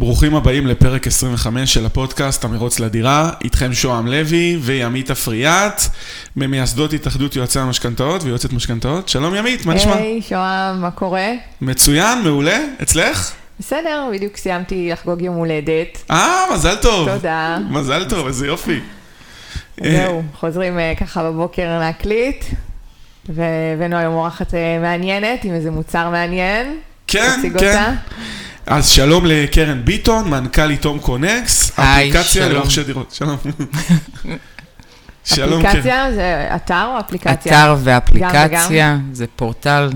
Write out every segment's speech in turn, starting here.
ברוכים הבאים לפרק 25 של הפודקאסט המרוץ לדירה, איתכם שוהם לוי וימית אפריאט, ממייסדות התאחדות יועצי המשכנתאות ויועצת משכנתאות. שלום ימית, מה נשמע? היי, שוהם, מה קורה? מצוין, מעולה, אצלך? בסדר, בדיוק סיימתי לחגוג יום הולדת. אה, מזל טוב. תודה. מזל טוב, איזה יופי. זהו, חוזרים אה, ככה בבוקר להקליט, והבאנו היום אורחת אה, מעניינת עם איזה מוצר מעניין. כן, כן. אז שלום לקרן ביטון, מנכ"לית הום קונקס, היי, אפליקציה שלום. לרוכשי דירות. שלום. שלום, כן. אפליקציה זה אתר או אפליקציה? אתר גם ואפליקציה, זה פורטל.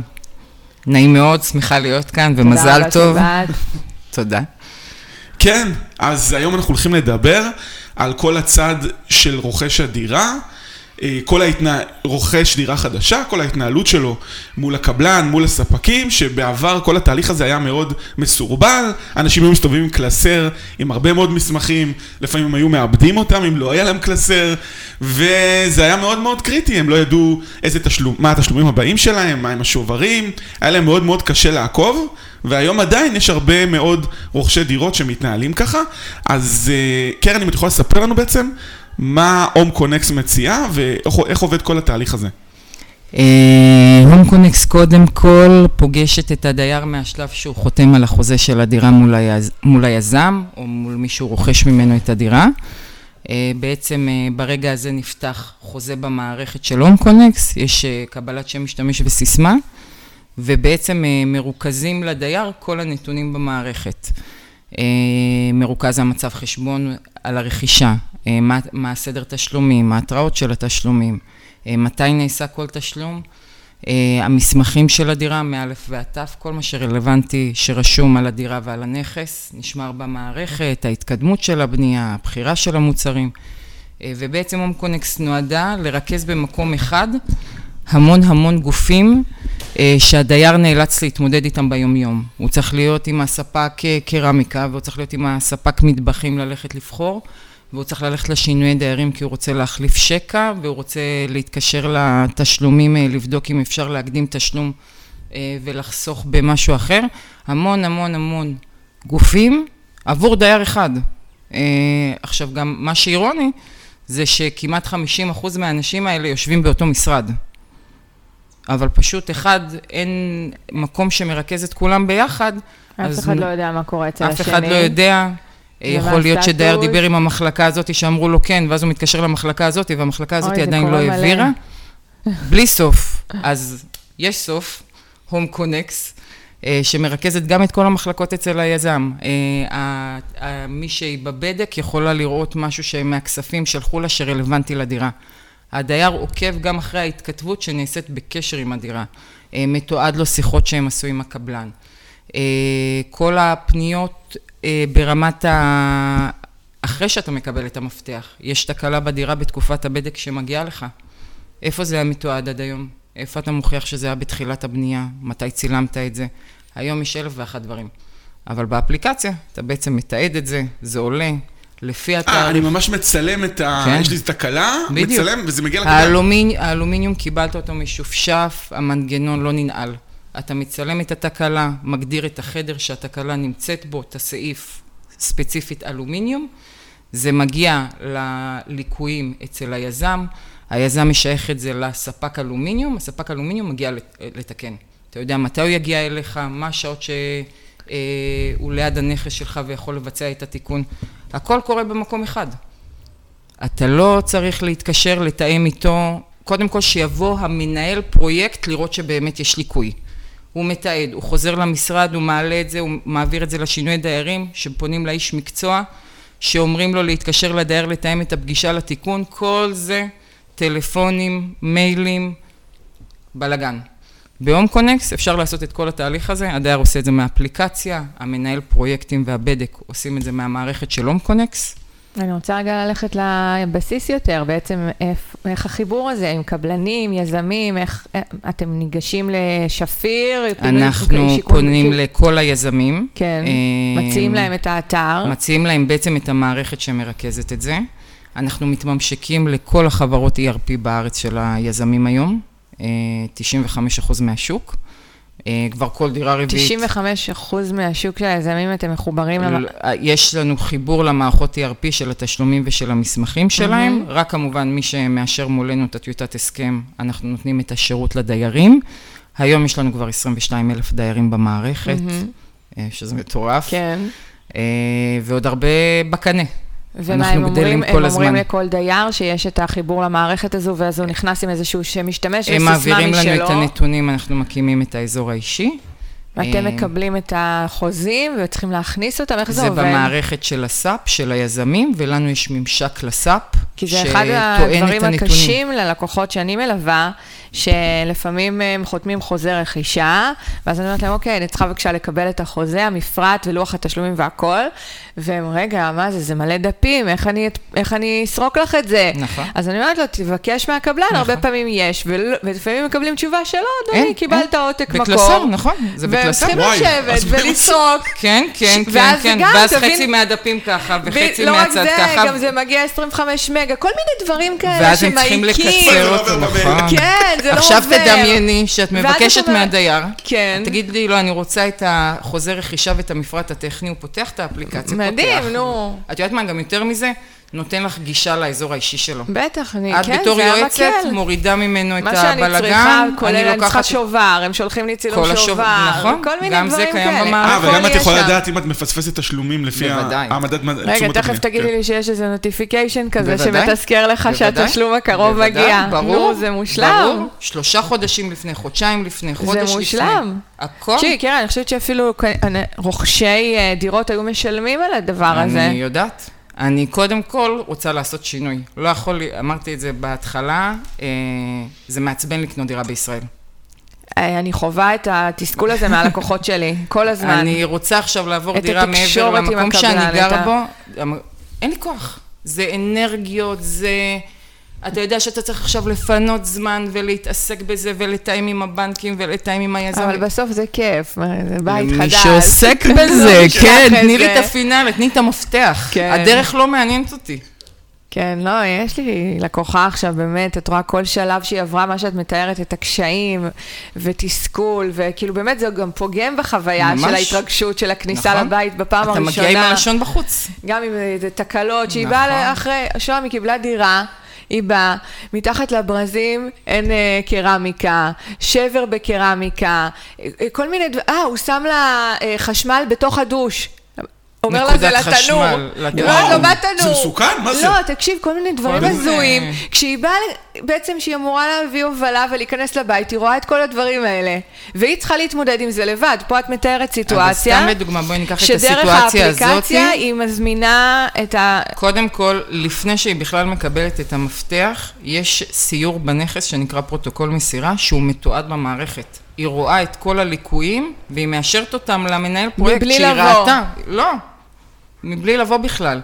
נעים מאוד, שמחה להיות כאן, תודה ומזל רבה טוב. שבאת. תודה. כן, אז היום אנחנו הולכים לדבר על כל הצד של רוכש הדירה, כל ההתנה... רוכש דירה חדשה, כל ההתנהלות שלו מול הקבלן, מול הספקים, שבעבר כל התהליך הזה היה מאוד מסורבל, אנשים היו מסתובבים עם קלסר, עם הרבה מאוד מסמכים, לפעמים הם היו מאבדים אותם אם לא היה להם קלסר, וזה היה מאוד מאוד קריטי, הם לא ידעו איזה תשלום, מה התשלומים הבאים שלהם, מה הם השוברים, היה להם מאוד מאוד קשה לעקוב, והיום עדיין יש הרבה מאוד רוכשי דירות שמתנהלים ככה, אז אה, קרן, אם את יכולה לספר לנו בעצם מה הום קונקס מציעה ואיך עובד כל התהליך הזה. הום קונקס קודם כל פוגשת את הדייר מהשלב שהוא חותם על החוזה של הדירה מול, היז... מול היזם, או מול מי שהוא רוכש ממנו את הדירה. אה, בעצם אה, ברגע הזה נפתח חוזה במערכת של הום קונקס, יש אה, קבלת שם משתמש וסיסמה, ובעצם אה, מרוכזים לדייר כל הנתונים במערכת. אה, מרוכז המצב חשבון על הרכישה, אה, מה, מה הסדר תשלומים, מה ההתראות של התשלומים, אה, מתי נעשה כל תשלום, אה, המסמכים של הדירה מאלף ועד תף, כל מה שרלוונטי שרשום על הדירה ועל הנכס, נשמר במערכת, ההתקדמות של הבנייה, הבחירה של המוצרים, אה, ובעצם הום קונקס נועדה לרכז במקום אחד המון המון גופים אה, שהדייר נאלץ להתמודד איתם ביומיום. הוא צריך להיות עם הספק אה, קרמיקה, והוא צריך להיות עם הספק מטבחים ללכת לבחור, והוא צריך ללכת לשינויי דיירים כי הוא רוצה להחליף שקע, והוא רוצה להתקשר לתשלומים, אה, לבדוק אם אפשר להקדים תשלום אה, ולחסוך במשהו אחר. המון המון המון גופים עבור דייר אחד. אה, עכשיו גם מה שאירוני זה שכמעט 50% מהאנשים האלה יושבים באותו משרד. אבל פשוט אחד, אין מקום שמרכז את כולם ביחד. אף אחד לא יודע מה קורה אצל השני. אף אחד לא יודע. ומה יכול להיות שדייר? דיבר עם המחלקה הזאת שאמרו לו כן, ואז הוא מתקשר למחלקה הזאת, והמחלקה הזאת אוי, עדיין לא מלא. העבירה. בלי סוף. אז יש סוף, הום קונקס, שמרכזת גם את כל המחלקות אצל היזם. אה, מי שהיא בבדק יכולה לראות משהו שמהכספים שלחו לה שרלוונטי לדירה. הדייר עוקב גם אחרי ההתכתבות שנעשית בקשר עם הדירה. אה, מתועד לו שיחות שהם עשו עם הקבלן. אה, כל הפניות אה, ברמת ה... אחרי שאתה מקבל את המפתח, יש תקלה בדירה בתקופת הבדק שמגיעה לך. איפה זה היה מתועד עד היום? איפה אתה מוכיח שזה היה בתחילת הבנייה? מתי צילמת את זה? היום יש אלף ואחת דברים. אבל באפליקציה, אתה בעצם מתעד את זה, זה עולה, לפי אה, התאריך. אני ממש מצלם את ה... כן. יש לי תקלה, בדיוק. מצלם וזה מגיע. האלומיני, האלומיניום קיבלת אותו משופשף, המנגנון לא ננעל. אתה מצלם את התקלה, מגדיר את החדר שהתקלה נמצאת בו, את הסעיף ספציפית אלומיניום, זה מגיע לליקויים אצל היזם, היזם משייך את זה לספק אלומיניום, הספק אלומיניום מגיע לת- לתקן. אתה יודע מתי הוא יגיע אליך, מה השעות שהוא ליד הנכס שלך ויכול לבצע את התיקון. הכל קורה במקום אחד. אתה לא צריך להתקשר, לתאם איתו, קודם כל שיבוא המנהל פרויקט לראות שבאמת יש ליקוי. הוא מתעד, הוא חוזר למשרד, הוא מעלה את זה, הוא מעביר את זה לשינוי דיירים, שפונים לאיש מקצוע, שאומרים לו להתקשר לדייר לתאם את הפגישה לתיקון, כל זה טלפונים, מיילים, בלאגן. בהום קונקס אפשר לעשות את כל התהליך הזה, הדייר עושה את זה מהאפליקציה, המנהל פרויקטים והבדק עושים את זה מהמערכת של הום קונקס. אני רוצה רגע ללכת לבסיס יותר, בעצם איך, איך החיבור הזה עם קבלנים, יזמים, איך אתם ניגשים לשפיר? אנחנו פונים כאילו- לכל היזמים. כן, אה, מציעים להם את האתר. מציעים להם בעצם את המערכת שמרכזת את זה. אנחנו מתממשקים לכל החברות ERP בארץ של היזמים היום, אה, 95% מהשוק, אה, כבר כל דירה רביעית. 95 אחוז מהשוק של היזמים אתם מחוברים למ... ל- יש לנו חיבור למערכות ERP של התשלומים ושל המסמכים שלהם, רק כמובן מי שמאשר מולנו את הטיוטת הסכם, אנחנו נותנים את השירות לדיירים. היום יש לנו כבר 22 אלף דיירים במערכת, אה, שזה מטורף, כן. אה, ועוד הרבה בקנה. ומה הם אומרים? הם אומרים. לכל דייר שיש את החיבור למערכת הזו, ואז הוא נכנס עם איזשהו שם משתמש הם וסיסמה מעבירים לנו את משלו. הנתונים, אנחנו מקימים את האזור האישי. ואתם אה, מקבלים את החוזים וצריכים להכניס אותם, איך זה זה עובד? במערכת של הסאפ, של היזמים, ולנו יש ממשק לסאפ, כי זה אחד שטוען את הדברים הנתונים. הקשים ללקוחות שאני מלווה, שלפעמים הם חותמים חוזה רכישה, ואז אני אומרת להם, אוקיי, אני צריכה בבקשה לקבל את החוזה, המפרט ולוח התשלומים והכל, והם, רגע, מה זה, זה מלא דפים, איך אני, איך אני אסרוק לך את זה? נכון. אז אני אומרת לו, תבקש מהקבלן, נכון. הרבה פעמים יש, ולפעמים מקבלים תשובה שלא, אדוני, אין, קיבלת אין. עותק מקור. בקלסר, נכון, זה והם בקלסר. צריכים וואי, לשבת ולסרוק. כן, כן, כן, כן, גם, ואז תבין- חצי מהדפים ככה, וחצי לא מהצד זה, ככה. גם זה מגיע 25 מגה, כל מיני דברים כאלה ואז הם צריכים שמעיקים. לקצר לא אותו. נכון. כן, זה לא עובר. עכשיו תדמייני שאת מבקשת אומר- מהדייר, כן. תגיד לי, לא, אני רוצה את החוזה רכישה ואת המפרט הטכני, הוא פותח את האפליקציה, מדהים, פותח. נו. את יודעת מה, גם יותר מזה, נותן לך גישה לאזור האישי שלו. בטח, אני, את כן, בתור זה יועצת, המקל. מורידה ממנו את מה שאני הבלגן, צריכה, כולל אני צריכה לוקחת- שובר, הם שולחים לי צילום השוב- שובר, נכון, כל מיני גם זה דברים קיים כאלה. במערכת. אה, וגם את יכולה. לדעת אם את מפספסת תשלומים לפי בוודאי. העמדת רגע, תשומות תכף. תגידי כן. לי שיש איזה נוטיפיקיישן כזה. שמתזכר לך. שהתשלום הקרוב מגיע. ברור, נו, זה מושלם. ברור, שלושה חודשים לפני, חודשיים לפני, חודש לפני. מושלם. הכל. תקשיבי, קרן, אני חושבת שאפילו רוכשי אה, דירות היו משלמים על הדבר הזה. אני יודעת. אני קודם כל רוצה לעשות שינוי. לא יכול, אמרתי את זה בהתחלה, אה, זה מעצבן לקנות דירה בישראל. אה, אני חווה את התסכול הזה מהלקוחות שלי, כל הזמן. אני רוצה עכשיו לעבור דירה מעבר למקום שאני גרה בו. אמ- אין לי כוח. זה אנרגיות, זה... אתה יודע שאתה צריך עכשיו לפנות זמן ולהתעסק בזה ולתאם עם הבנקים ולתאם עם היזם. אבל בסוף זה כיף, מה, זה בית למי חדש. שעוסק לא בזה, נשכח כן, תני לי. את הפינאלה, תני את המפתח. כן. הדרך לא מעניינת אותי. כן, לא, יש לי לקוחה עכשיו, באמת, את רואה כל שלב שהיא עברה, מה שאת מתארת, את הקשיים ותסכול, וכאילו באמת זה גם פוגם בחוויה ממש. של ההתרגשות של הכניסה נכון. לבית בפעם אתה הראשונה. מגיע עם הלשון בחוץ. גם עם איזה תקלות, שהיא נכון. באה אחרי, שוהם, היא קיבלה דירה. היא באה, מתחת לברזים אין אה, קרמיקה, שבר בקרמיקה, אה, כל מיני דברים, אה, הוא שם לה אה, חשמל בתוך הדוש. אומר לה זה נקודת לתנור. חשמל, היא לתנור. אומרת לו, מה זה? מסוכן? מה זה? לא, תקשיב, כל מיני דברים הזויים. כשהיא באה, בעצם שהיא אמורה להביא הובלה ולהיכנס לבית, היא רואה את כל הדברים האלה. והיא צריכה להתמודד עם זה לבד. פה את מתארת סיטואציה. אבל סתם לדוגמה, בואי ניקח את שדרך הסיטואציה הזאת. האפליקציה היא מזמינה את ה... קודם כל, לפני שהיא בכלל מקבלת את המפתח, יש סיור בנכס שנקרא פרוטוקול מסירה, שהוא מתועד במערכת. היא רואה את כל הליקויים, והיא מאשרת אותם למנהל פרויקט מבלי שהיא לבוא. ראתה. לא, מבלי לבוא בכלל.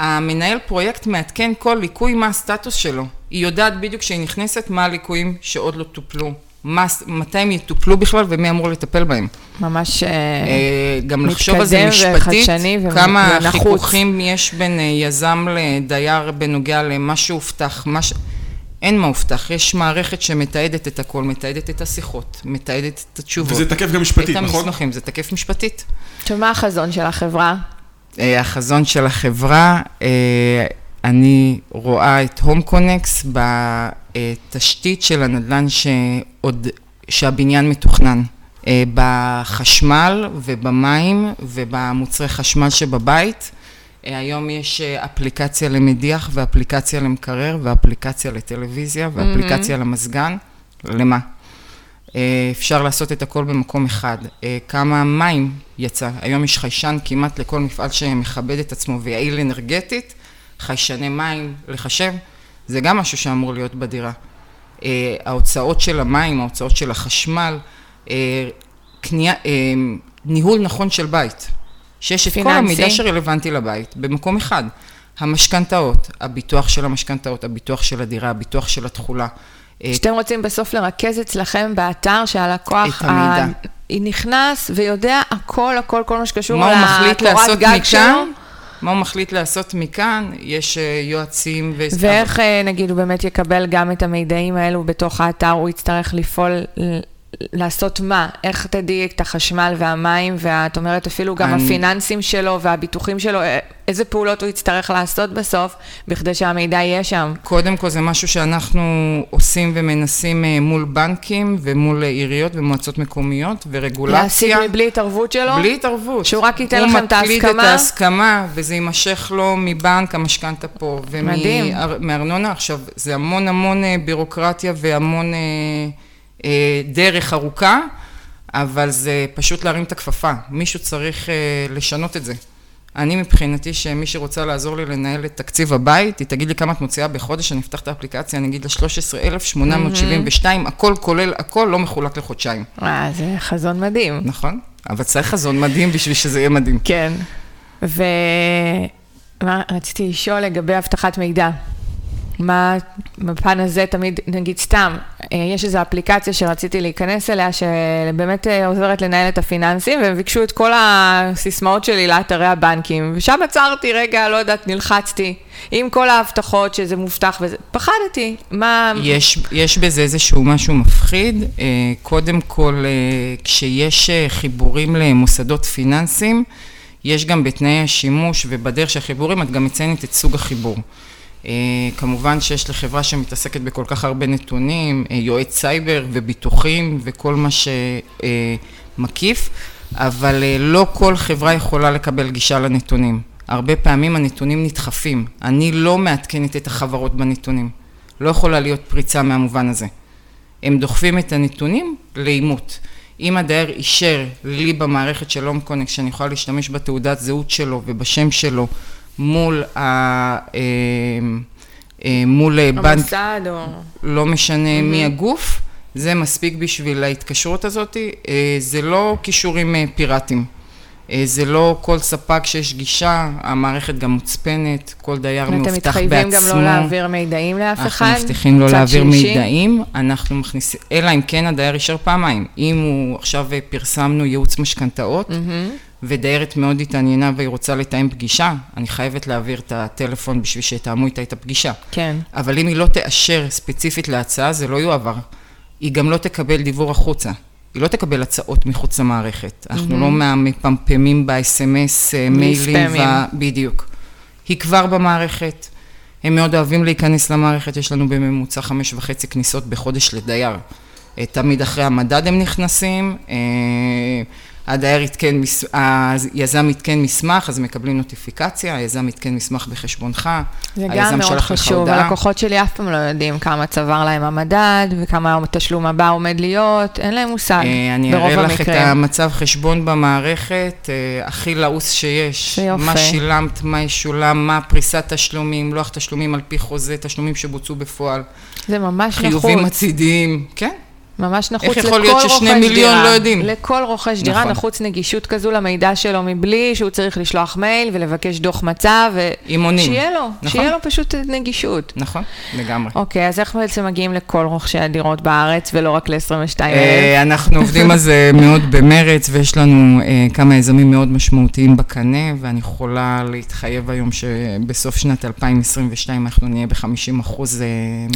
המנהל פרויקט מעדכן כל ליקוי מה הסטטוס שלו. היא יודעת בדיוק כשהיא נכנסת מה הליקויים שעוד לא טופלו. מה, מתי הם יטופלו בכלל ומי אמור לטפל בהם. ממש... אה, אה, גם לחשוב על זה משפטית, כמה ונחוץ. חיכוכים יש בין אה, יזם לדייר בנוגע למה שהובטח, מה ש... אין מה הובטח, יש מערכת שמתעדת את הכל, מתעדת את השיחות, מתעדת את התשובות. וזה תקף גם משפטית, את נכון? המסמכים, זה תקף משפטית. עכשיו, מה החזון של החברה? אה, החזון של החברה, אה, אני רואה את הום קונקס בתשתית של הנדל"ן שעוד, שהבניין מתוכנן. אה, בחשמל ובמים ובמוצרי חשמל שבבית. היום יש אפליקציה למדיח ואפליקציה למקרר ואפליקציה לטלוויזיה ואפליקציה למזגן. למה? אה, אפשר לעשות את הכל במקום אחד. אה, כמה מים יצא? היום יש חיישן כמעט לכל מפעל שמכבד את עצמו ויעיל אנרגטית, חיישני מים לחשב, זה גם משהו שאמור להיות בדירה. אה, ההוצאות של המים, ההוצאות של החשמל, קנייה, ניהול נכון של בית. שיש את כל. המידע שרלוונטי לבית במקום אחד. המשכנתאות, הביטוח של המשכנתאות, הביטוח של הדירה, הביטוח של התכולה. אה, שאתם רוצים בסוף לרכז אצלכם באתר שהלקוח... את המידע. ה- היא נכנס ויודע הכל, הכל, כל מה שקשור מה הוא מחליט לקורת לעשות גג שלו. מכאן? מה הוא מחליט לעשות מכאן? יש אה, יועצים ו... ואיך, אה, נגיד, הוא באמת יקבל גם את המידעים האלו בתוך האתר, הוא יצטרך לפעול לעשות מה? איך תדעי את החשמל והמים, ואת אומרת אפילו גם אני- הפיננסים שלו והביטוחים שלו, א- איזה פעולות הוא יצטרך לעשות בסוף, בכדי שהמידע יהיה שם. קודם כל זה משהו שאנחנו עושים ומנסים אה, מול בנקים ומול אה, עיריות ומועצות מקומיות ורגולציה. להשיג מבלי התערבות שלו? בלי התערבות. שהוא רק ייתן לכם את הוא מקליד את ההסכמה? ההסכמה, וזה יימשך לו מבנק המשכנתה פה. מדהים. ומארנונה. עכשיו, זה המון המון אה, בירוקרטיה והמון אה, אה, דרך ארוכה, אבל זה פשוט להרים את הכפפה. מישהו צריך אה, לשנות את זה. אני מבחינתי שמי שרוצה לעזור לי לנהל את תקציב הבית, היא תגיד לי כמה את מוציאה בחודש, אני אפתח את האפליקציה, אני אגיד לה 13,872, הכל כולל הכל, לא מחולק לחודשיים. אה, זה חזון מדהים. נכון? אבל צריך חזון מדהים בשביל שזה יהיה מדהים. כן. ומה רציתי לשאול לגבי אבטחת מידע. מה בפן הזה תמיד, נגיד סתם, אה, יש איזו אפליקציה שרציתי להיכנס אליה, שבאמת אה, עוזרת לנהל את הפיננסים, והם ביקשו את כל הסיסמאות שלי לאתרי הבנקים, ושם עצרתי רגע, לא יודעת, נלחצתי, עם כל ההבטחות שזה מובטח וזה, פחדתי, מה... יש, יש בזה איזשהו משהו מפחיד. אה, קודם כל, כשיש חיבורים למוסדות פיננסיים, יש גם בתנאי השימוש ובדרך של החיבורים, את גם מציינת את סוג החיבור. אה, כמובן שיש לחברה שמתעסקת בכל כך הרבה נתונים, אה, יועץ סייבר וביטוחים וכל מה שמקיף, אבל אה, לא כל חברה יכולה לקבל גישה לנתונים. הרבה פעמים הנתונים נדחפים. אני לא מעדכנת את החברות בנתונים. לא יכולה להיות פריצה מהמובן הזה. הם דוחפים את הנתונים לאימות. אם הדייר אישר לי במערכת של הום קונקט שאני יכולה להשתמש בתעודת זהות שלו ובשם שלו מול, ה, אה, אה, מול אה, בנק, המוסד או... לא משנה מי הגוף, זה מספיק בשביל ההתקשרות הזאת, זה לא כישורים פיראטיים. זה לא כל ספק שיש גישה, המערכת גם מוצפנת, כל דייר מאובטח בעצמו. מתחייבים גם לא להעביר מידעים לאף אחד? אנחנו מבטיחים לא להעביר שלישי? מידעים, אנחנו מכניסים, אלא אם כן הדייר אישר פעמיים. אם הוא, עכשיו פרסמנו ייעוץ משכנתאות, ודיירת מאוד התעניינה והיא רוצה לתאם פגישה, אני חייבת להעביר את הטלפון בשביל שיתאמו איתה את הפגישה. כן. אבל אם היא לא תאשר ספציפית להצעה, זה לא יועבר. היא גם לא תקבל דיוור החוצה. היא לא תקבל הצעות מחוץ למערכת. אנחנו לא מפמפמים ב-SMS, אה, מיילים. ו- בדיוק. היא כבר במערכת. הם מאוד אוהבים להיכנס למערכת, יש לנו בממוצע חמש וחצי כניסות בחודש לדייר. אה, תמיד אחרי המדד הם נכנסים, אה, הדייר עדכן, היזם עדכן מסמך, אז מקבלים נוטיפיקציה, היזם עדכן מסמך בחשבונך, זה היזם גם מאוד שלח לך חשוב, הודעה. הלקוחות שלי אף פעם לא יודעים כמה צבר להם המדד וכמה התשלום הבא עומד להיות, אין להם מושג, אה, אני ברוב אראה לך את המקרים. המצב חשבון במערכת, אה, הכי לעוס שיש. זה. מה שילמת, מה ישולם, מה פריסת תשלומים, לוח תשלומים על פי חוזה, תשלומים שבוצעו בפועל, זה ממש חיובים נחוץ, עתידיים, כן. ממש נחוץ איך לכל יכול להיות ששני רוכש מיליון דירה. לא יודעים? לכל רוכש דירה נכון. נחוץ נגישות כזו למידע שלו מבלי שהוא צריך לשלוח מייל ולבקש דוח מצב, ו- עם עונים. שיהיה לו, נכון. שיהיה לו פשוט נגישות. נכון, לגמרי. אוקיי, אז איך בעצם מגיעים לכל רוכשי הדירות בארץ ולא רק ל-22,000? אה, אנחנו עובדים על זה מאוד במרץ, ויש לנו אה, כמה יזמים מאוד משמעותיים בקנה, ואני יכולה להתחייב היום שבסוף שנת 2022 אנחנו נהיה ב-50%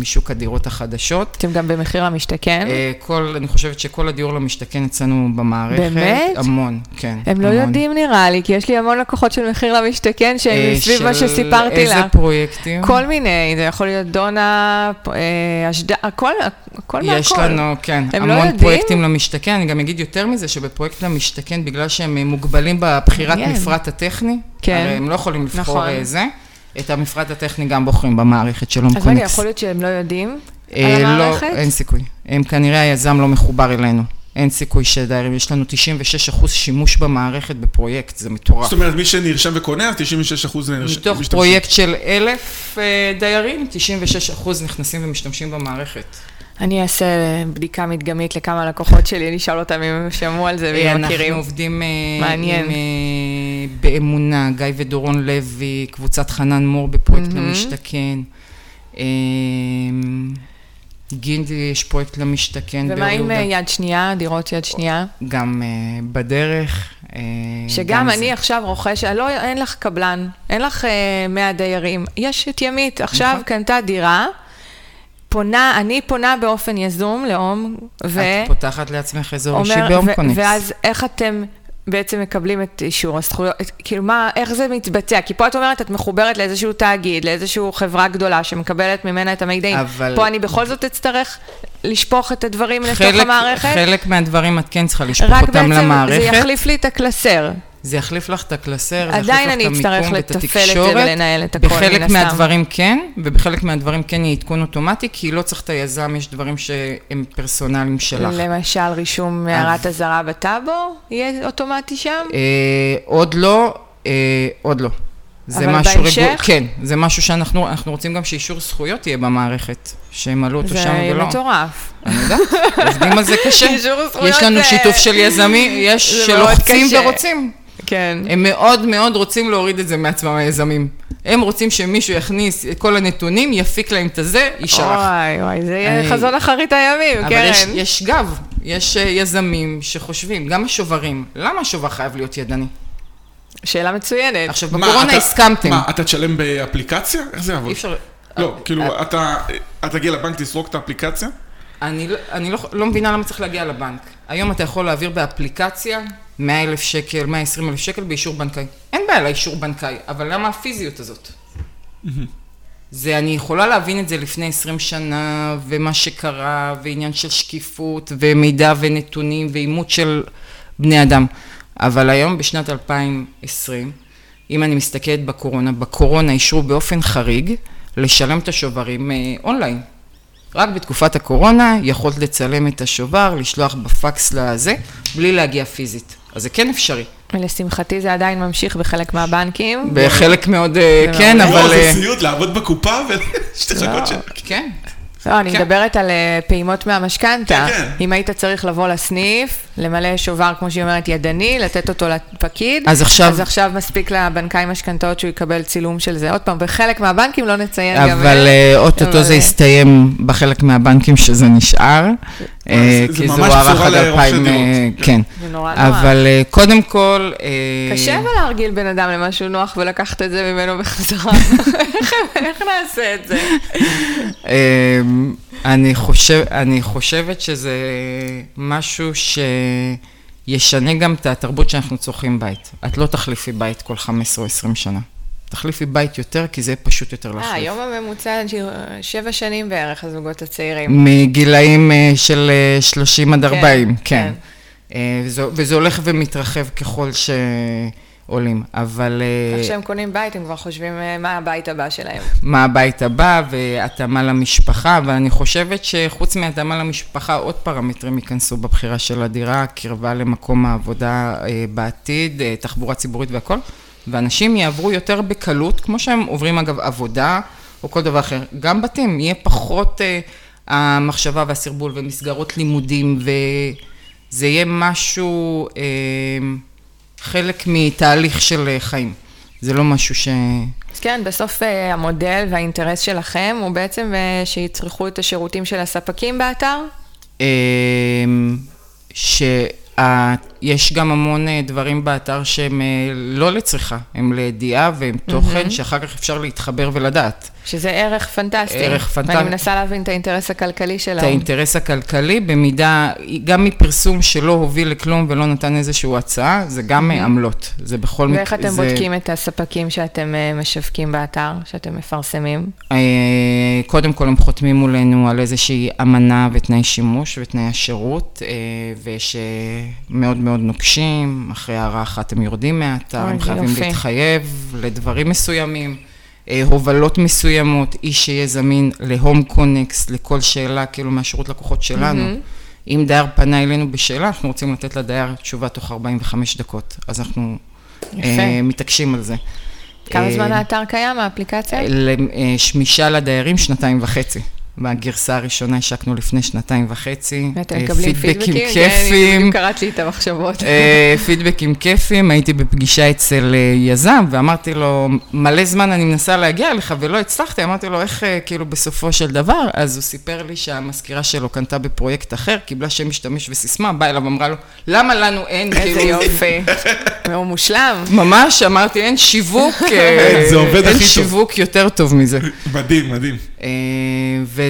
משוק הדירות החדשות. אתם גם במחיר למשתכן? אה, כל, אני חושבת שכל הדיור למשתכן אצלנו במערכת. באמת? המון, כן. הם לא המון. יודעים נראה לי, כי יש לי המון לקוחות של מחיר למשתכן שהם אה, סביב מה של שסיפרתי איזה לה. פרויקטים? כל מיני, זה יכול להיות דונה, אה, אשדוד, הכל, הכל מהכל. יש לנו, כן, הם לא המון יודעים? פרויקטים למשתכן. אני גם אגיד יותר מזה, שבפרויקט למשתכן, בגלל שהם אה, מוגבלים בבחירת מעניין. מפרט הטכני, כן. הרי הם לא יכולים לבחור נכון. אה, זה, את המפרט הטכני גם בוחרים במערכת של הום אז רגע. יכול להיות שהם לא יודעים אה, על לא, המערכת? אין סיכוי. הם כנראה היזם לא מחובר אלינו. אין סיכוי שדיירים, יש לנו 96% שימוש במערכת בפרויקט, זה מטורף. זאת אומרת, מי שנרשם וקונה, אז 96 אחוז מתוך פרויקט של אלף אה, דיירים, 96% נכנסים ומשתמשים במערכת. אני אעשה בדיקה מדגמית לכמה לקוחות שלי, לשאול אותם אם הם שמעו על זה ואם מכירים. אנחנו עובדים אה, מעניין. עם, אה, באמונה, גיא ודורון לוי, קבוצת חנן מור בפרויקט מהמם. למשתכן. גינדי, יש פרויקט למשתכן ומה עם. אה, יד שנייה, דירות יד שנייה? גם אה, בדרך. אה, שגם גם אני זה. עכשיו רוכש, לא, אין לך קבלן, אין לך אה, 100 דיירים, יש את ימית, עכשיו נכון. קנתה דירה, פונה, אני פונה באופן יזום לאום, ו... את פותחת לעצמך אזור אישי ו- קונקס. ואז איך אתם בעצם מקבלים את אישור הזכויות, כאילו מה, איך זה מתבצע? כי פה את אומרת, את מחוברת לאיזשהו תאגיד, לאיזושהי חברה גדולה שמקבלת ממנה את המידעים. אבל- פה אני בכל זאת אצטרך לשפוך את הדברים לתוך חלק, המערכת? חלק מהדברים את כן צריכה לשפוך רק אותם בעצם זה למערכת. יחליף לי את הקלסר. זה יחליף לך את הקלסר, זה עדיין יחליף לך אני את המיקום אצטרך ואת לתפעל את זה התקשורת. ולנהל את הכל, מן בחלק הסתם. מהדברים כן, ובחלק מהדברים כן יהיה עדכון אוטומטי, כי לא צריך את היזם, יש דברים שהם פרסונליים שלך. למשל, רישום מערת אזהרה בטאבו, יהיה אוטומטי שם? אה, עוד לא, אה, עוד לא. זה משהו בהמשך? כן, זה משהו שאנחנו אנחנו רוצים גם שאישור זכויות יהיה במערכת, שימלאו אותו זה שם ולא. מטורף. אני יודעת, עובדים על זה קשה. אישור זכויות יש לנו זה- שיתוף של יזמים, יש זה שלוחצים. ורוצים. כן. הם מאוד מאוד רוצים להוריד את זה מעצמם, היזמים. הם רוצים שמישהו יכניס את כל הנתונים, יפיק להם את הזה, יישלח. וואי, וואי, זה יהיה אני- חזון אחרית הימים, אבל קרן. יש, יש גב, יש אה, יזמים שחושבים, גם השוברים, למה השובר חייב להיות ידני? שאלה מצוינת. עכשיו, מה, בקורונה אתה- הסכמתם. מה, אתה תשלם באפליקציה? איך זה יעבוד? אי אפשר... לא, אה, כאילו, אתה אתה תגיע לבנק, תסרוק את האפליקציה? אני, לא- אני לא, לא מבינה למה צריך להגיע לבנק. היום אתה יכול להעביר באפליקציה 100 אלף שקל, 120 אלף שקל באישור בנקאי. אין בעיה לאישור בנקאי, אבל למה הפיזיות הזאת? זה, אני יכולה להבין את זה לפני 20 שנה, ומה שקרה, ועניין של שקיפות, ומידע ונתונים, ואימות של בני אדם. אבל היום, בשנת 2020, אם אני מסתכלת בקורונה, בקורונה אישרו באופן חריג לשלם את השוברים אה, אונליין. רק בתקופת הקורונה יכולת לצלם את השובר, לשלוח בפקס לזה, בלי להגיע פיזית. אז זה כן אפשרי. ולשמחתי זה עדיין ממשיך בחלק מהבנקים. בחלק מאוד, אה, כן, אבל... אה, זה סיוט, לעבוד בקופה ושתי לא. חכות של... כן. לא, אני כן. מדברת על אה, פעימות מהמשכנתה. כן, כן. אם היית צריך לבוא לסניף, למלא שובר, כמו שהיא אומרת, ידני, לתת אותו לפקיד, אז עכשיו- אז עכשיו מספיק לבנקאי משכנתאות שהוא יקבל צילום של זה. עוד פעם, בחלק מהבנקים לא נציין גם... אבל אה, אוטוטו זה אה, יסתיים בחלק מהבנקים שזה נשאר. אה, זה- זה כי זה ממש הוארך עד לרוכשי 2000, אה, דירות. כן. זה נורא נורא. אבל אה, קודם כל... אה, קשה אבל להרגיל בן אדם למשהו נוח ולקחת את זה ממנו בחזרה. איך- נעשה את זה? אמ, אני, חושב, אני חושבת שזה משהו שישנה גם את התרבות שאנחנו צורכים בית. את לא תחליפי בית כל 15 או 20 שנה. תחליפי בית יותר, כי זה פשוט יותר אה, להחליף. היום הממוצע שבע שנים בערך, הזוגות הצעירים. מגילאים אה, של אה, 30 עד כן, 40, כן. כן. אה, וזה, וזה הולך ומתרחב ככל שעולים, אבל אה, איך שהם קונים בית, הם כבר חושבים אה, מה הבית הבא שלהם. מה הבית הבא והתאמה למשפחה, אבל אני חושבת שחוץ מהתאמה למשפחה, עוד פרמטרים ייכנסו בבחירה של הדירה, קרבה למקום העבודה אה, בעתיד, אה, תחבורה ציבורית והכל, ואנשים יעברו יותר בקלות, כמו שהם עוברים אגב עבודה או כל דבר אחר. גם בתים, יהיה פחות אה, המחשבה והסרבול ומסגרות לימודים, וזה יהיה משהו, אה, חלק מתהליך של אה, חיים. זה לא משהו ש... אז כן, בסוף אה, המודל והאינטרס שלכם הוא בעצם אה, שיצרכו את השירותים של הספקים באתר? אמ, שיש גם המון אה, דברים באתר שהם אה, לא לצריכה, הם לידיעה והם תוכן שאחר כך אפשר להתחבר ולדעת. שזה ערך פנטסטי. ערך פנטסטי. ואני מנסה להבין את האינטרס הכלכלי את שלהם. האינטרס הכלכלי, במידה, גם מפרסום שלא הוביל לכלום ולא נתן איזושהי הצעה, זה גם עמלות. זה בכל ואיך אתם זה- בודקים את הספקים שאתם אה, משווקים באתר, שאתם מפרסמים? אה, קודם כל הם חותמים מולנו על איזושהי אמנה ותנאי שימוש ותנאי השירות, אה, ושמאוד מאוד נוקשים, אחרי הערה אחת הם יורדים מהאתר, הם חייבים יופי. להתחייב לדברים מסוימים, הובלות מסוימות, איש שיהיה זמין להום קונקס, לכל שאלה, כאילו מהשירות לקוחות שלנו. אם דייר פנה אלינו בשאלה, אנחנו רוצים לתת לדייר תשובה תוך 45 דקות, אז אנחנו. אה, מתעקשים על זה. כמה אה, זמן האתר קיים, האפליקציה? שמישה לדיירים שנתיים וחצי. בגרסה הראשונה השקנו לפני שנתיים וחצי. ואתם אה, מקבלים פידבקים? כן, כיפיים. בדיוק קראת לי את המחשבות. אה, פידבקים כיפיים, הייתי בפגישה אצל אה, יזם ואמרתי לו, מלא זמן אני מנסה להגיע אליך ולא הצלחתי, אמרתי לו, איך כאילו בסופו של דבר? אז הוא סיפר לי שהמזכירה שלו קנתה בפרויקט אחר, קיבלה שם משתמש וסיסמה, באה אליו ואמרה לו, למה לנו אין? איזה כאילו, יופי. הוא מושלם. ממש, אמרתי, אין שיווק, זה עובד הכי אין. שיווק יותר טוב מזה. מדהים, מדהים.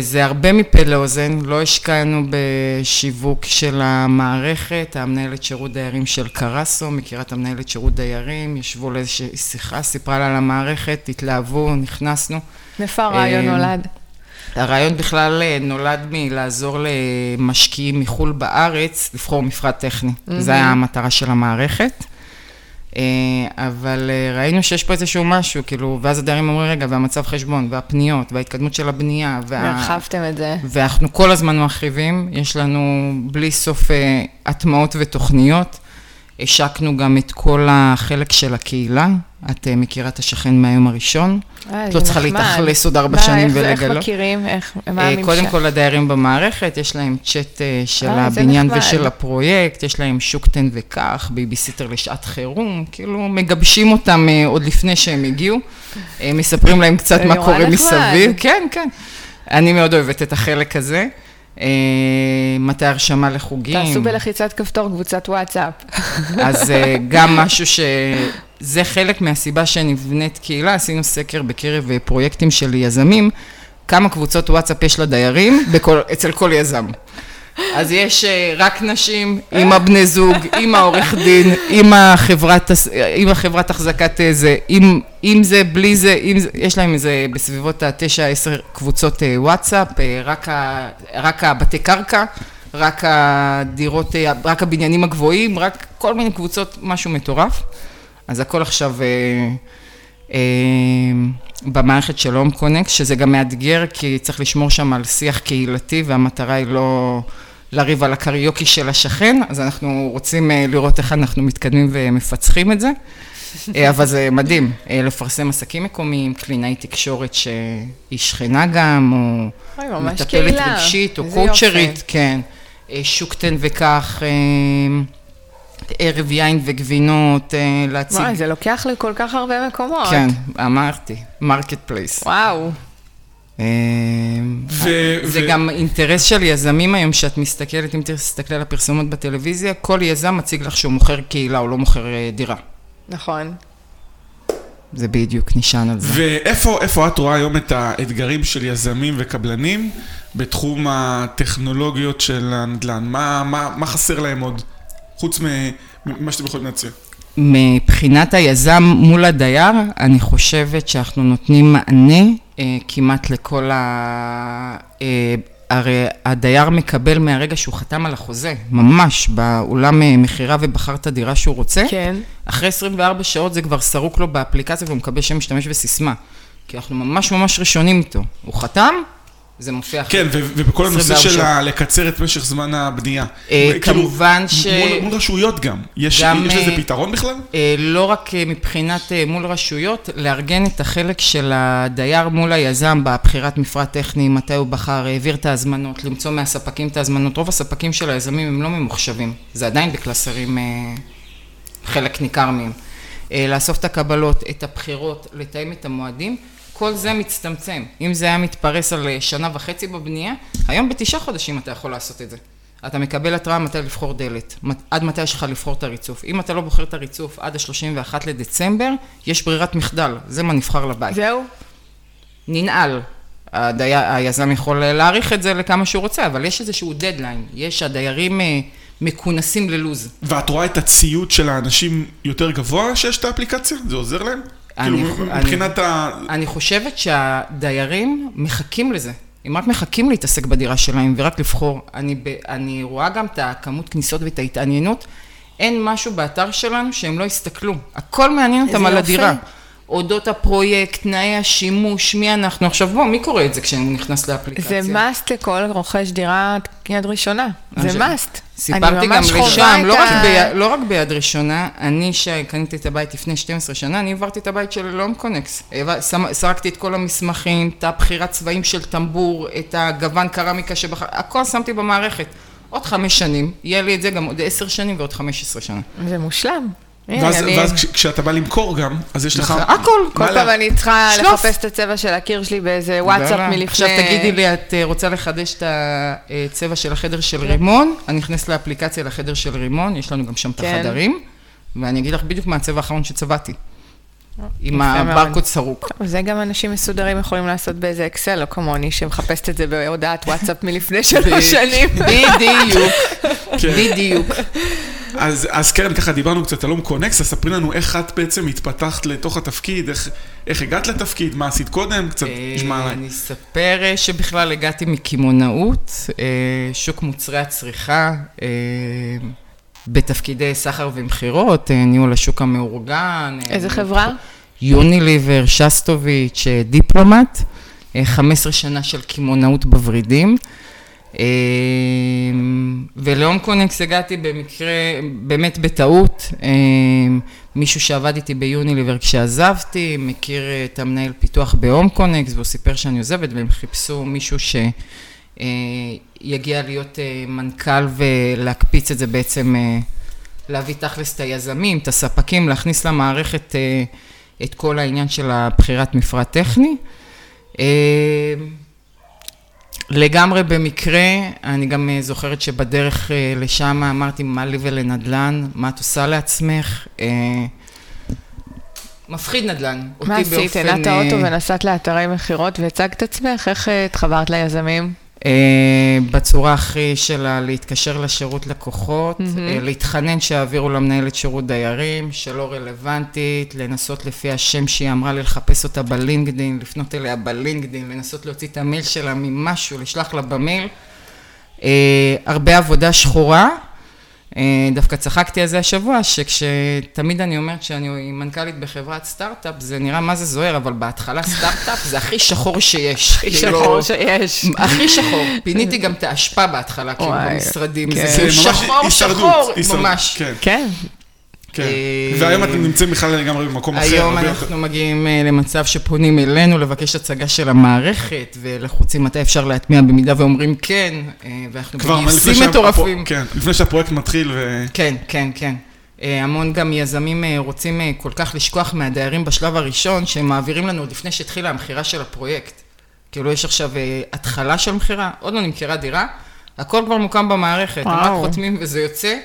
זה הרבה מפה לאוזן, לא השקענו בשיווק של המערכת, המנהלת שירות דיירים של קרסו, מכירה את המנהלת שירות דיירים, ישבו לאיזושהי שיחה, סיפרה לה על המערכת, התלהבו, נכנסנו. מאיפה הרעיון אה, נולד? הרעיון בכלל אה, נולד מלעזור למשקיעים מחו"ל בארץ לבחור מפרט טכני. Mm-hmm. זו הייתה המטרה של המערכת. אה, אבל אה, ראינו שיש פה איזשהו משהו, כאילו, ואז הדיירים אומרים, רגע, והמצב חשבון, והפניות, וההתקדמות של הבנייה, וה... הרחבתם את זה. ואנחנו כל הזמן מרחיבים, יש לנו בלי סוף אה, הטמעות ותוכניות. השקנו גם את כל החלק של הקהילה, את אה, מכירה את השכן מהיום הראשון. את לא צריכה. להתאכלס עוד ארבע שנים ולגלות. איך מכירים? איך, מה אה, הממשק? קודם כל לדיירים במערכת, יש להם צ'אט אה, של הבניין. ושל הפרויקט, יש להם שוק תן וקח, בייביסיטר לשעת חירום, כאילו מגבשים אותם עוד לפני שהם הגיעו, מספרים להם קצת מה קורה. מסביב, כן, כן. אני מאוד אוהבת את החלק הזה. אה, מתי הרשמה לחוגים. תעשו בלחיצת כפתור קבוצת וואטסאפ. אז אה, גם משהו ש... זה חלק מהסיבה שנבנית קהילה, עשינו סקר בקרב אה, פרויקטים של יזמים, כמה קבוצות וואטסאפ יש לדיירים בכל, אצל כל יזם. אז יש אה, רק נשים, עם הבני זוג, עם העורך דין, עם החברת, עם החברת החזקת איזה, עם, עם זה, בלי זה, עם זה, יש להם איזה בסביבות התשע, עשר קבוצות אה, וואטסאפ, אה, רק, ה, רק הבתי קרקע, רק הדירות, אה, רק הבניינים הגבוהים, רק כל מיני קבוצות, משהו מטורף. אז הכל עכשיו אה, אה, במערכת של הום קונקט, שזה גם מאתגר, כי צריך לשמור שם על שיח קהילתי, והמטרה היא לא לריב על הקריוקי של השכן, אז אנחנו רוצים אה, לראות איך אנחנו מתקדמים ומפצחים את זה. אה, אבל זה מדהים, אה, לפרסם עסקים מקומיים, קלינאי תקשורת שהיא שכנה גם, או מטפלת. רגשית, או קואוצ'רית. כן. שוק תן וקח, אה, ערב יין וגבינות, להציג. וואי, זה לוקח לכל כך הרבה מקומות. כן, אמרתי, marketplace. וואו. ו- זה ו- גם אינטרס של יזמים היום, שאת מסתכלת, אם תסתכלי על הפרסומות בטלוויזיה, כל יזם מציג לך שהוא מוכר קהילה, הוא לא מוכר אה, דירה. נכון. זה בדיוק נשען על זה. ואיפה איפה את רואה היום את האתגרים של יזמים וקבלנים בתחום הטכנולוגיות של הנדל"ן? מה, מה, מה חסר להם עוד? חוץ ממה שאתם יכולים להציע. מבחינת היזם מול הדייר, אני חושבת שאנחנו נותנים מענה אה, כמעט לכל ה... אה, הרי הדייר מקבל מהרגע שהוא חתם על החוזה, ממש, באולם אה, מכירה ובחר את הדירה שהוא רוצה. כן. אחרי 24 שעות זה כבר סרוק לו באפליקציה והוא מקבל שם משתמש וסיסמה. כי אנחנו ממש ממש ראשונים איתו. הוא חתם, זה מופיע אחרי. כן, ובכל הנושא 24 של לקצר את משך זמן הבנייה. אה, כאילו, כמובן ש- מול, רשויות גם. יש, לזה אה, פתרון בכלל? אה, לא רק מבחינת מול רשויות, לארגן את החלק של הדייר מול היזם בבחירת מפרט טכני, מתי הוא בחר, העביר את ההזמנות, למצוא מהספקים את ההזמנות. רוב הספקים של היזמים הם לא ממוחשבים, זה עדיין בקלסרים, חלק ניכר מהם. לאסוף את הקבלות, את הבחירות, לתאם את המועדים, כל זה מצטמצם. אם זה היה מתפרס על אה, שנה וחצי בבנייה, היום בתשעה חודשים אתה יכול לעשות את זה. אתה מקבל התראה מתי לבחור דלת, מת- עד מתי יש לך לבחור את הריצוף. אם אתה לא בוחר את הריצוף עד ה-31 לדצמבר, יש ברירת מחדל, זה מה נבחר לבית. זהו? ננעל. הדי... היזם יכול להאריך את זה לכמה שהוא רוצה, אבל יש איזשהו דדליין. יש, הדיירים אה, מכונסים ללוז. ואת רואה את הציות של האנשים יותר גבוה שיש את האפליקציה? זה עוזר להם? אני- כאילו, מבחינת ה... אני חושבת שהדיירים מחכים לזה. הם רק מחכים להתעסק בדירה שלהם ורק לבחור. אני, ב, אני רואה גם את הכמות כניסות ואת ההתעניינות. אין משהו באתר שלנו שהם לא יסתכלו. הכל מעניין אותם על. הדירה. אודות הפרויקט, תנאי השימוש, מי אנחנו. עכשיו בוא, מי קורא את זה כשהוא נכנס לאפליקציה? זה מאסט לכל רוכש דירה יד ראשונה. זה מאסט. סיפרתי גם לשם, לא, ה- רק ביד, לא רק ביד ראשונה, אני שקניתי את הבית לפני 12 שנה, אני העברתי את הבית של לום קונקס. סרקתי את כל המסמכים, את הבחירת צבעים של טמבור, את הגוון קרמיקה שבחר, הכל שמתי במערכת. עוד חמש שנים, יהיה לי את זה גם עוד עשר שנים ועוד חמש עשרה שנה. זה מושלם. ואז, אני- ואז כש, כשאתה בא למכור גם, אז יש לך... הכל. כל פעם אני צריכה שלוף. לחפש את הצבע של הקיר שלי באיזה וואטסאפ. מלפני... עכשיו תגידי לי, את אה, רוצה לחדש את הצבע של החדר של כן. רימון? אני נכנסת לאפליקציה לחדר של רימון, יש לנו גם שם את כן. החדרים, ואני אגיד לך בדיוק מה הצבע האחרון שצבעתי. עם. הברקוד סרוק. זה גם אנשים מסודרים יכולים לעשות באיזה אקסל, לא כמוני, שמחפשת את זה בהודעת וואטסאפ מלפני שלוש שנים. בדיוק, כן. בדיוק. אז, אז קרן, ככה דיברנו קצת על הום קונקס, אז ספרי לנו איך את בעצם התפתחת לתוך התפקיד, איך, איך הגעת לתפקיד, מה עשית קודם, קצת נשמע אה, עליי. אני אספר אה, שבכלל הגעתי מקמעונאות, אה, שוק מוצרי הצריכה, בתפקידי סחר ומכירות, ניהול השוק המאורגן. איזה חברה? יוניליבר, שסטוביץ', דיפלומט, אה, 15 שנה של קמעונאות בוורידים. אה, ולהום קונקס הגעתי במקרה, באמת בטעות, אה, מישהו שעבד איתי ביוניליבר כשעזבתי, מכיר אה, את המנהל פיתוח בהום קונקס, והוא סיפר שאני עוזבת, והם חיפשו מישהו שיגיע להיות אה, מנכ"ל ולהקפיץ את זה בעצם, אה, להביא תכלס את היזמים, את הספקים, להכניס למערכת אה, את כל העניין של הבחירת מפרט טכני. לגמרי במקרה, אני גם אה, זוכרת שבדרך אה, לשם אמרתי, מה לי ולנדל"ן, מה את עושה לעצמך? אה, מפחיד נדל"ן. אותי מה עשית? הנעת אה, האוטו ונסעת לאתרי מכירות והצגת עצמך? איך התחברת ליזמים? אה, בצורה הכי שלה להתקשר לשירות לקוחות. אה, להתחנן שיעבירו למנהלת שירות דיירים, שלא רלוונטית, לנסות לפי השם שהיא אמרה לי לחפש אותה בלינקדאין, לפנות אליה בלינקדאין, לנסות להוציא את המייל שלה ממשהו, לשלוח לה במייל. אה, הרבה עבודה שחורה. אה, דווקא צחקתי על זה השבוע, שכשתמיד אני אומרת שאני מנכ"לית בחברת סטארט-אפ, זה נראה מה זה זוהר, אבל בהתחלה סטארט-אפ זה הכי שחור שיש. הכי כאילו, שחור שיש. הכי שחור. פיניתי גם את האשפה בהתחלה, כאילו, במשרדים. כן. זה כאילו שחור, שחור, ממש. כן, כן. אה, והיום אתם נמצאים בכלל לגמרי במקום אחר. היום אנחנו מגיעים אה, למצב שפונים אלינו לבקש הצגה של המערכת, ולחוצים מתי אפשר להטמיע במידה ואומרים כן, אה, ואנחנו שהפרו- מטורפים. כן, לפני שהפרויקט מתחיל ו... כן, כן, כן. המון גם יזמים רוצים כל כך לשכוח מהדיירים בשלב הראשון, שהם מעבירים לנו עוד לפני שהתחילה המכירה של הפרויקט. כאילו יש עכשיו התחלה של מכירה, עוד לא נמכרה דירה, הכל כבר מוקם במערכת, הם רק. חותמים וזה יוצא.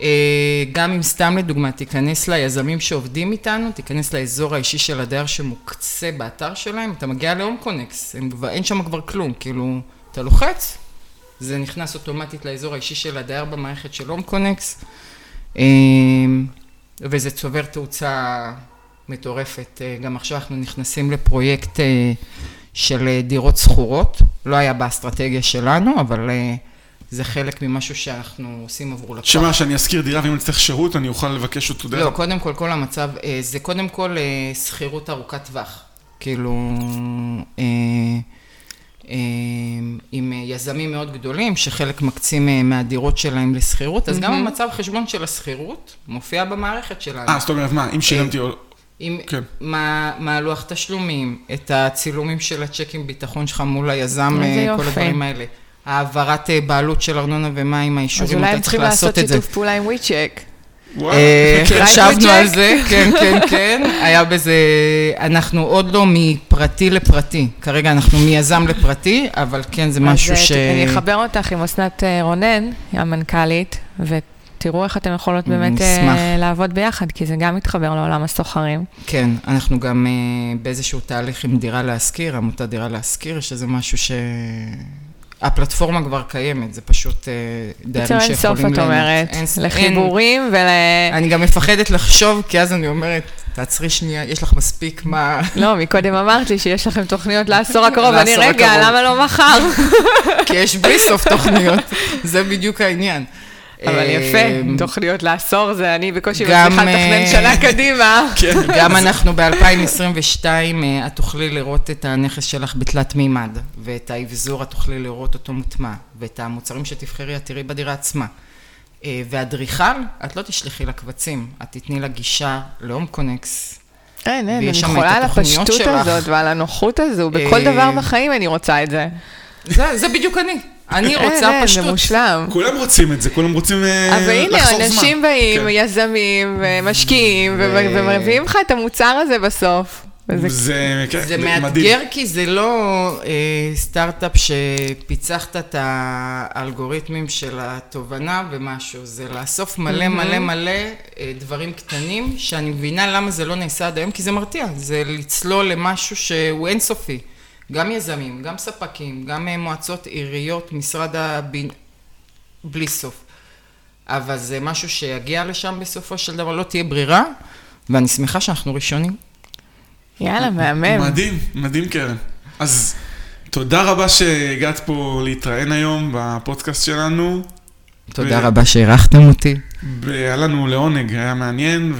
אה, גם אם סתם לדוגמה תיכנס ליזמים שעובדים איתנו, תיכנס לאזור האישי של הדייר שמוקצה באתר שלהם, אתה מגיע להום קונקס, אין שם כבר כלום, כאילו, אתה לוחץ, זה נכנס אוטומטית לאזור האישי של הדייר במערכת של הום קונקס, אה, וזה צובר תאוצה מטורפת. אה, גם עכשיו אנחנו נכנסים לפרויקט של דירות שכורות, לא היה באסטרטגיה שלנו, אבל זה חלק ממשהו שאנחנו עושים עבור לקוח. שמה, שאני אשכיר דירה ואם אני צריך שירות, אני אוכל לבקש אותו דרך... לא, קודם כל, כל המצב, אה, זה קודם כל אה, שכירות ארוכת טווח. כאילו, אה, עם יזמים מאוד גדולים, שחלק מקצים מהדירות שלהם לשכירות, אז גם המצב חשבון של השכירות מופיע במערכת שלנו. אה, זאת אומרת, מה, אם שילמתי... עם כן. מה, מה הלוח תשלומים, את הצילומים של הצ'קים ביטחון שלך מול היזם, כל יופי. הדברים האלה. העברת אה, בעלות של ארנונה ומים, אז האישורים, אולי אתה הם צריך צריכים לעשות לעשות את זה. שיתוף פעולה עם וויצ'ק. וואו. אה, חשבנו? על זה, כן, כן, כן. היה בזה, אנחנו עוד לא מפרטי לפרטי. כרגע אנחנו מיזם לפרטי, אבל כן, זה משהו אז ש... אה, אני אחבר אותך עם אסנת אה, רונן, המנכ"לית, ותראו איך אתם יכולות באמת אה, נשמח. לעבוד ביחד, כי זה גם מתחבר לעולם הסוחרים. כן, אנחנו גם אה, באיזשהו תהליך עם דירה להשכיר, עמותת דירה להשכיר, שזה משהו ש... הפלטפורמה כבר קיימת, זה פשוט אה, בקיצור, דיירים אין סוף, שיכולים את. אומרת, לחיבורים ול... אני גם מפחדת לחשוב, כי אז אני אומרת, תעצרי שנייה, יש לך מספיק מה... לא, מקודם אמרת לי שיש לכם תוכניות לעשור הקרוב, אני רגע. למה לא מחר? כי יש בלי סוף תוכניות, זה בדיוק העניין. אבל אה, יפה, תוכניות לעשור זה אני בקושי גם, מצליחה לתכנן אה, שנה קדימה. כן. גם אנחנו ב-2022, אה, את תוכלי לראות את הנכס שלך בתלת מימד, ואת האבזור את תוכלי לראות אותו מוטמע, ואת המוצרים שתבחרי את תראי בדירה עצמה. אה, ואדריכל, את לא תשלחי לה קבצים, את תתני לה גישה להום קונקס. אין, אין, אני יכולה על הפשטות. הזאת ועל הנוחות הזו, בכל דבר בחיים אני רוצה את זה. זה, זה בדיוק אני. אני אין, רוצה אין, זה פשטות. מושלם. כולם רוצים את זה, כולם רוצים אה, אבל הנה, לחסוך זמן. אנשים באים, כן. יזמים, ומשקיעים, ומביאים לך את המוצר הזה בסוף. וזה- זה, כן, זה. מאתגר כי זה לא אה, סטארט-אפ שפיצחת את האלגוריתמים של התובנה ומשהו, זה לאסוף מלא מלא מלא אה, דברים קטנים, שאני מבינה למה זה לא נעשה עד היום, כי זה מרתיע, זה לצלול למשהו שהוא אינסופי. גם יזמים, גם ספקים, גם אה, מועצות עיריות, משרד הבין... בלי סוף. אבל זה משהו שיגיע לשם בסופו של דבר, לא תהיה ברירה, ואני שמחה שאנחנו ראשונים. יאללה, מהמם. מדהים, מדהים קרן. אז תודה רבה שהגעת פה להתראיין היום בפודקאסט שלנו. תודה ו- רבה שהערכתם אותי. והיה לנו לעונג, היה מעניין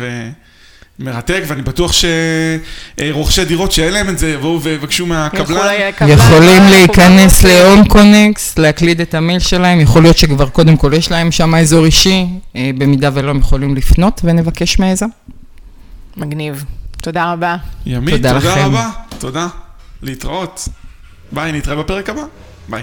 ומרתק, ואני בטוח שרוכשי דירות שאין להם את זה יבואו ויבקשו מהקבלן. יכולים להיכנס להום קונקס, להקליד את המייל שלהם, יכול להיות שכבר קודם כל יש להם שם אזור אישי, אה, במידה ולא הם יכולים לפנות ונבקש מהיזם. מגניב. תודה רבה. ימית, תודה תודה לכם. רבה. תודה. להתראות. ביי, נתראה בפרק הבא. ביי.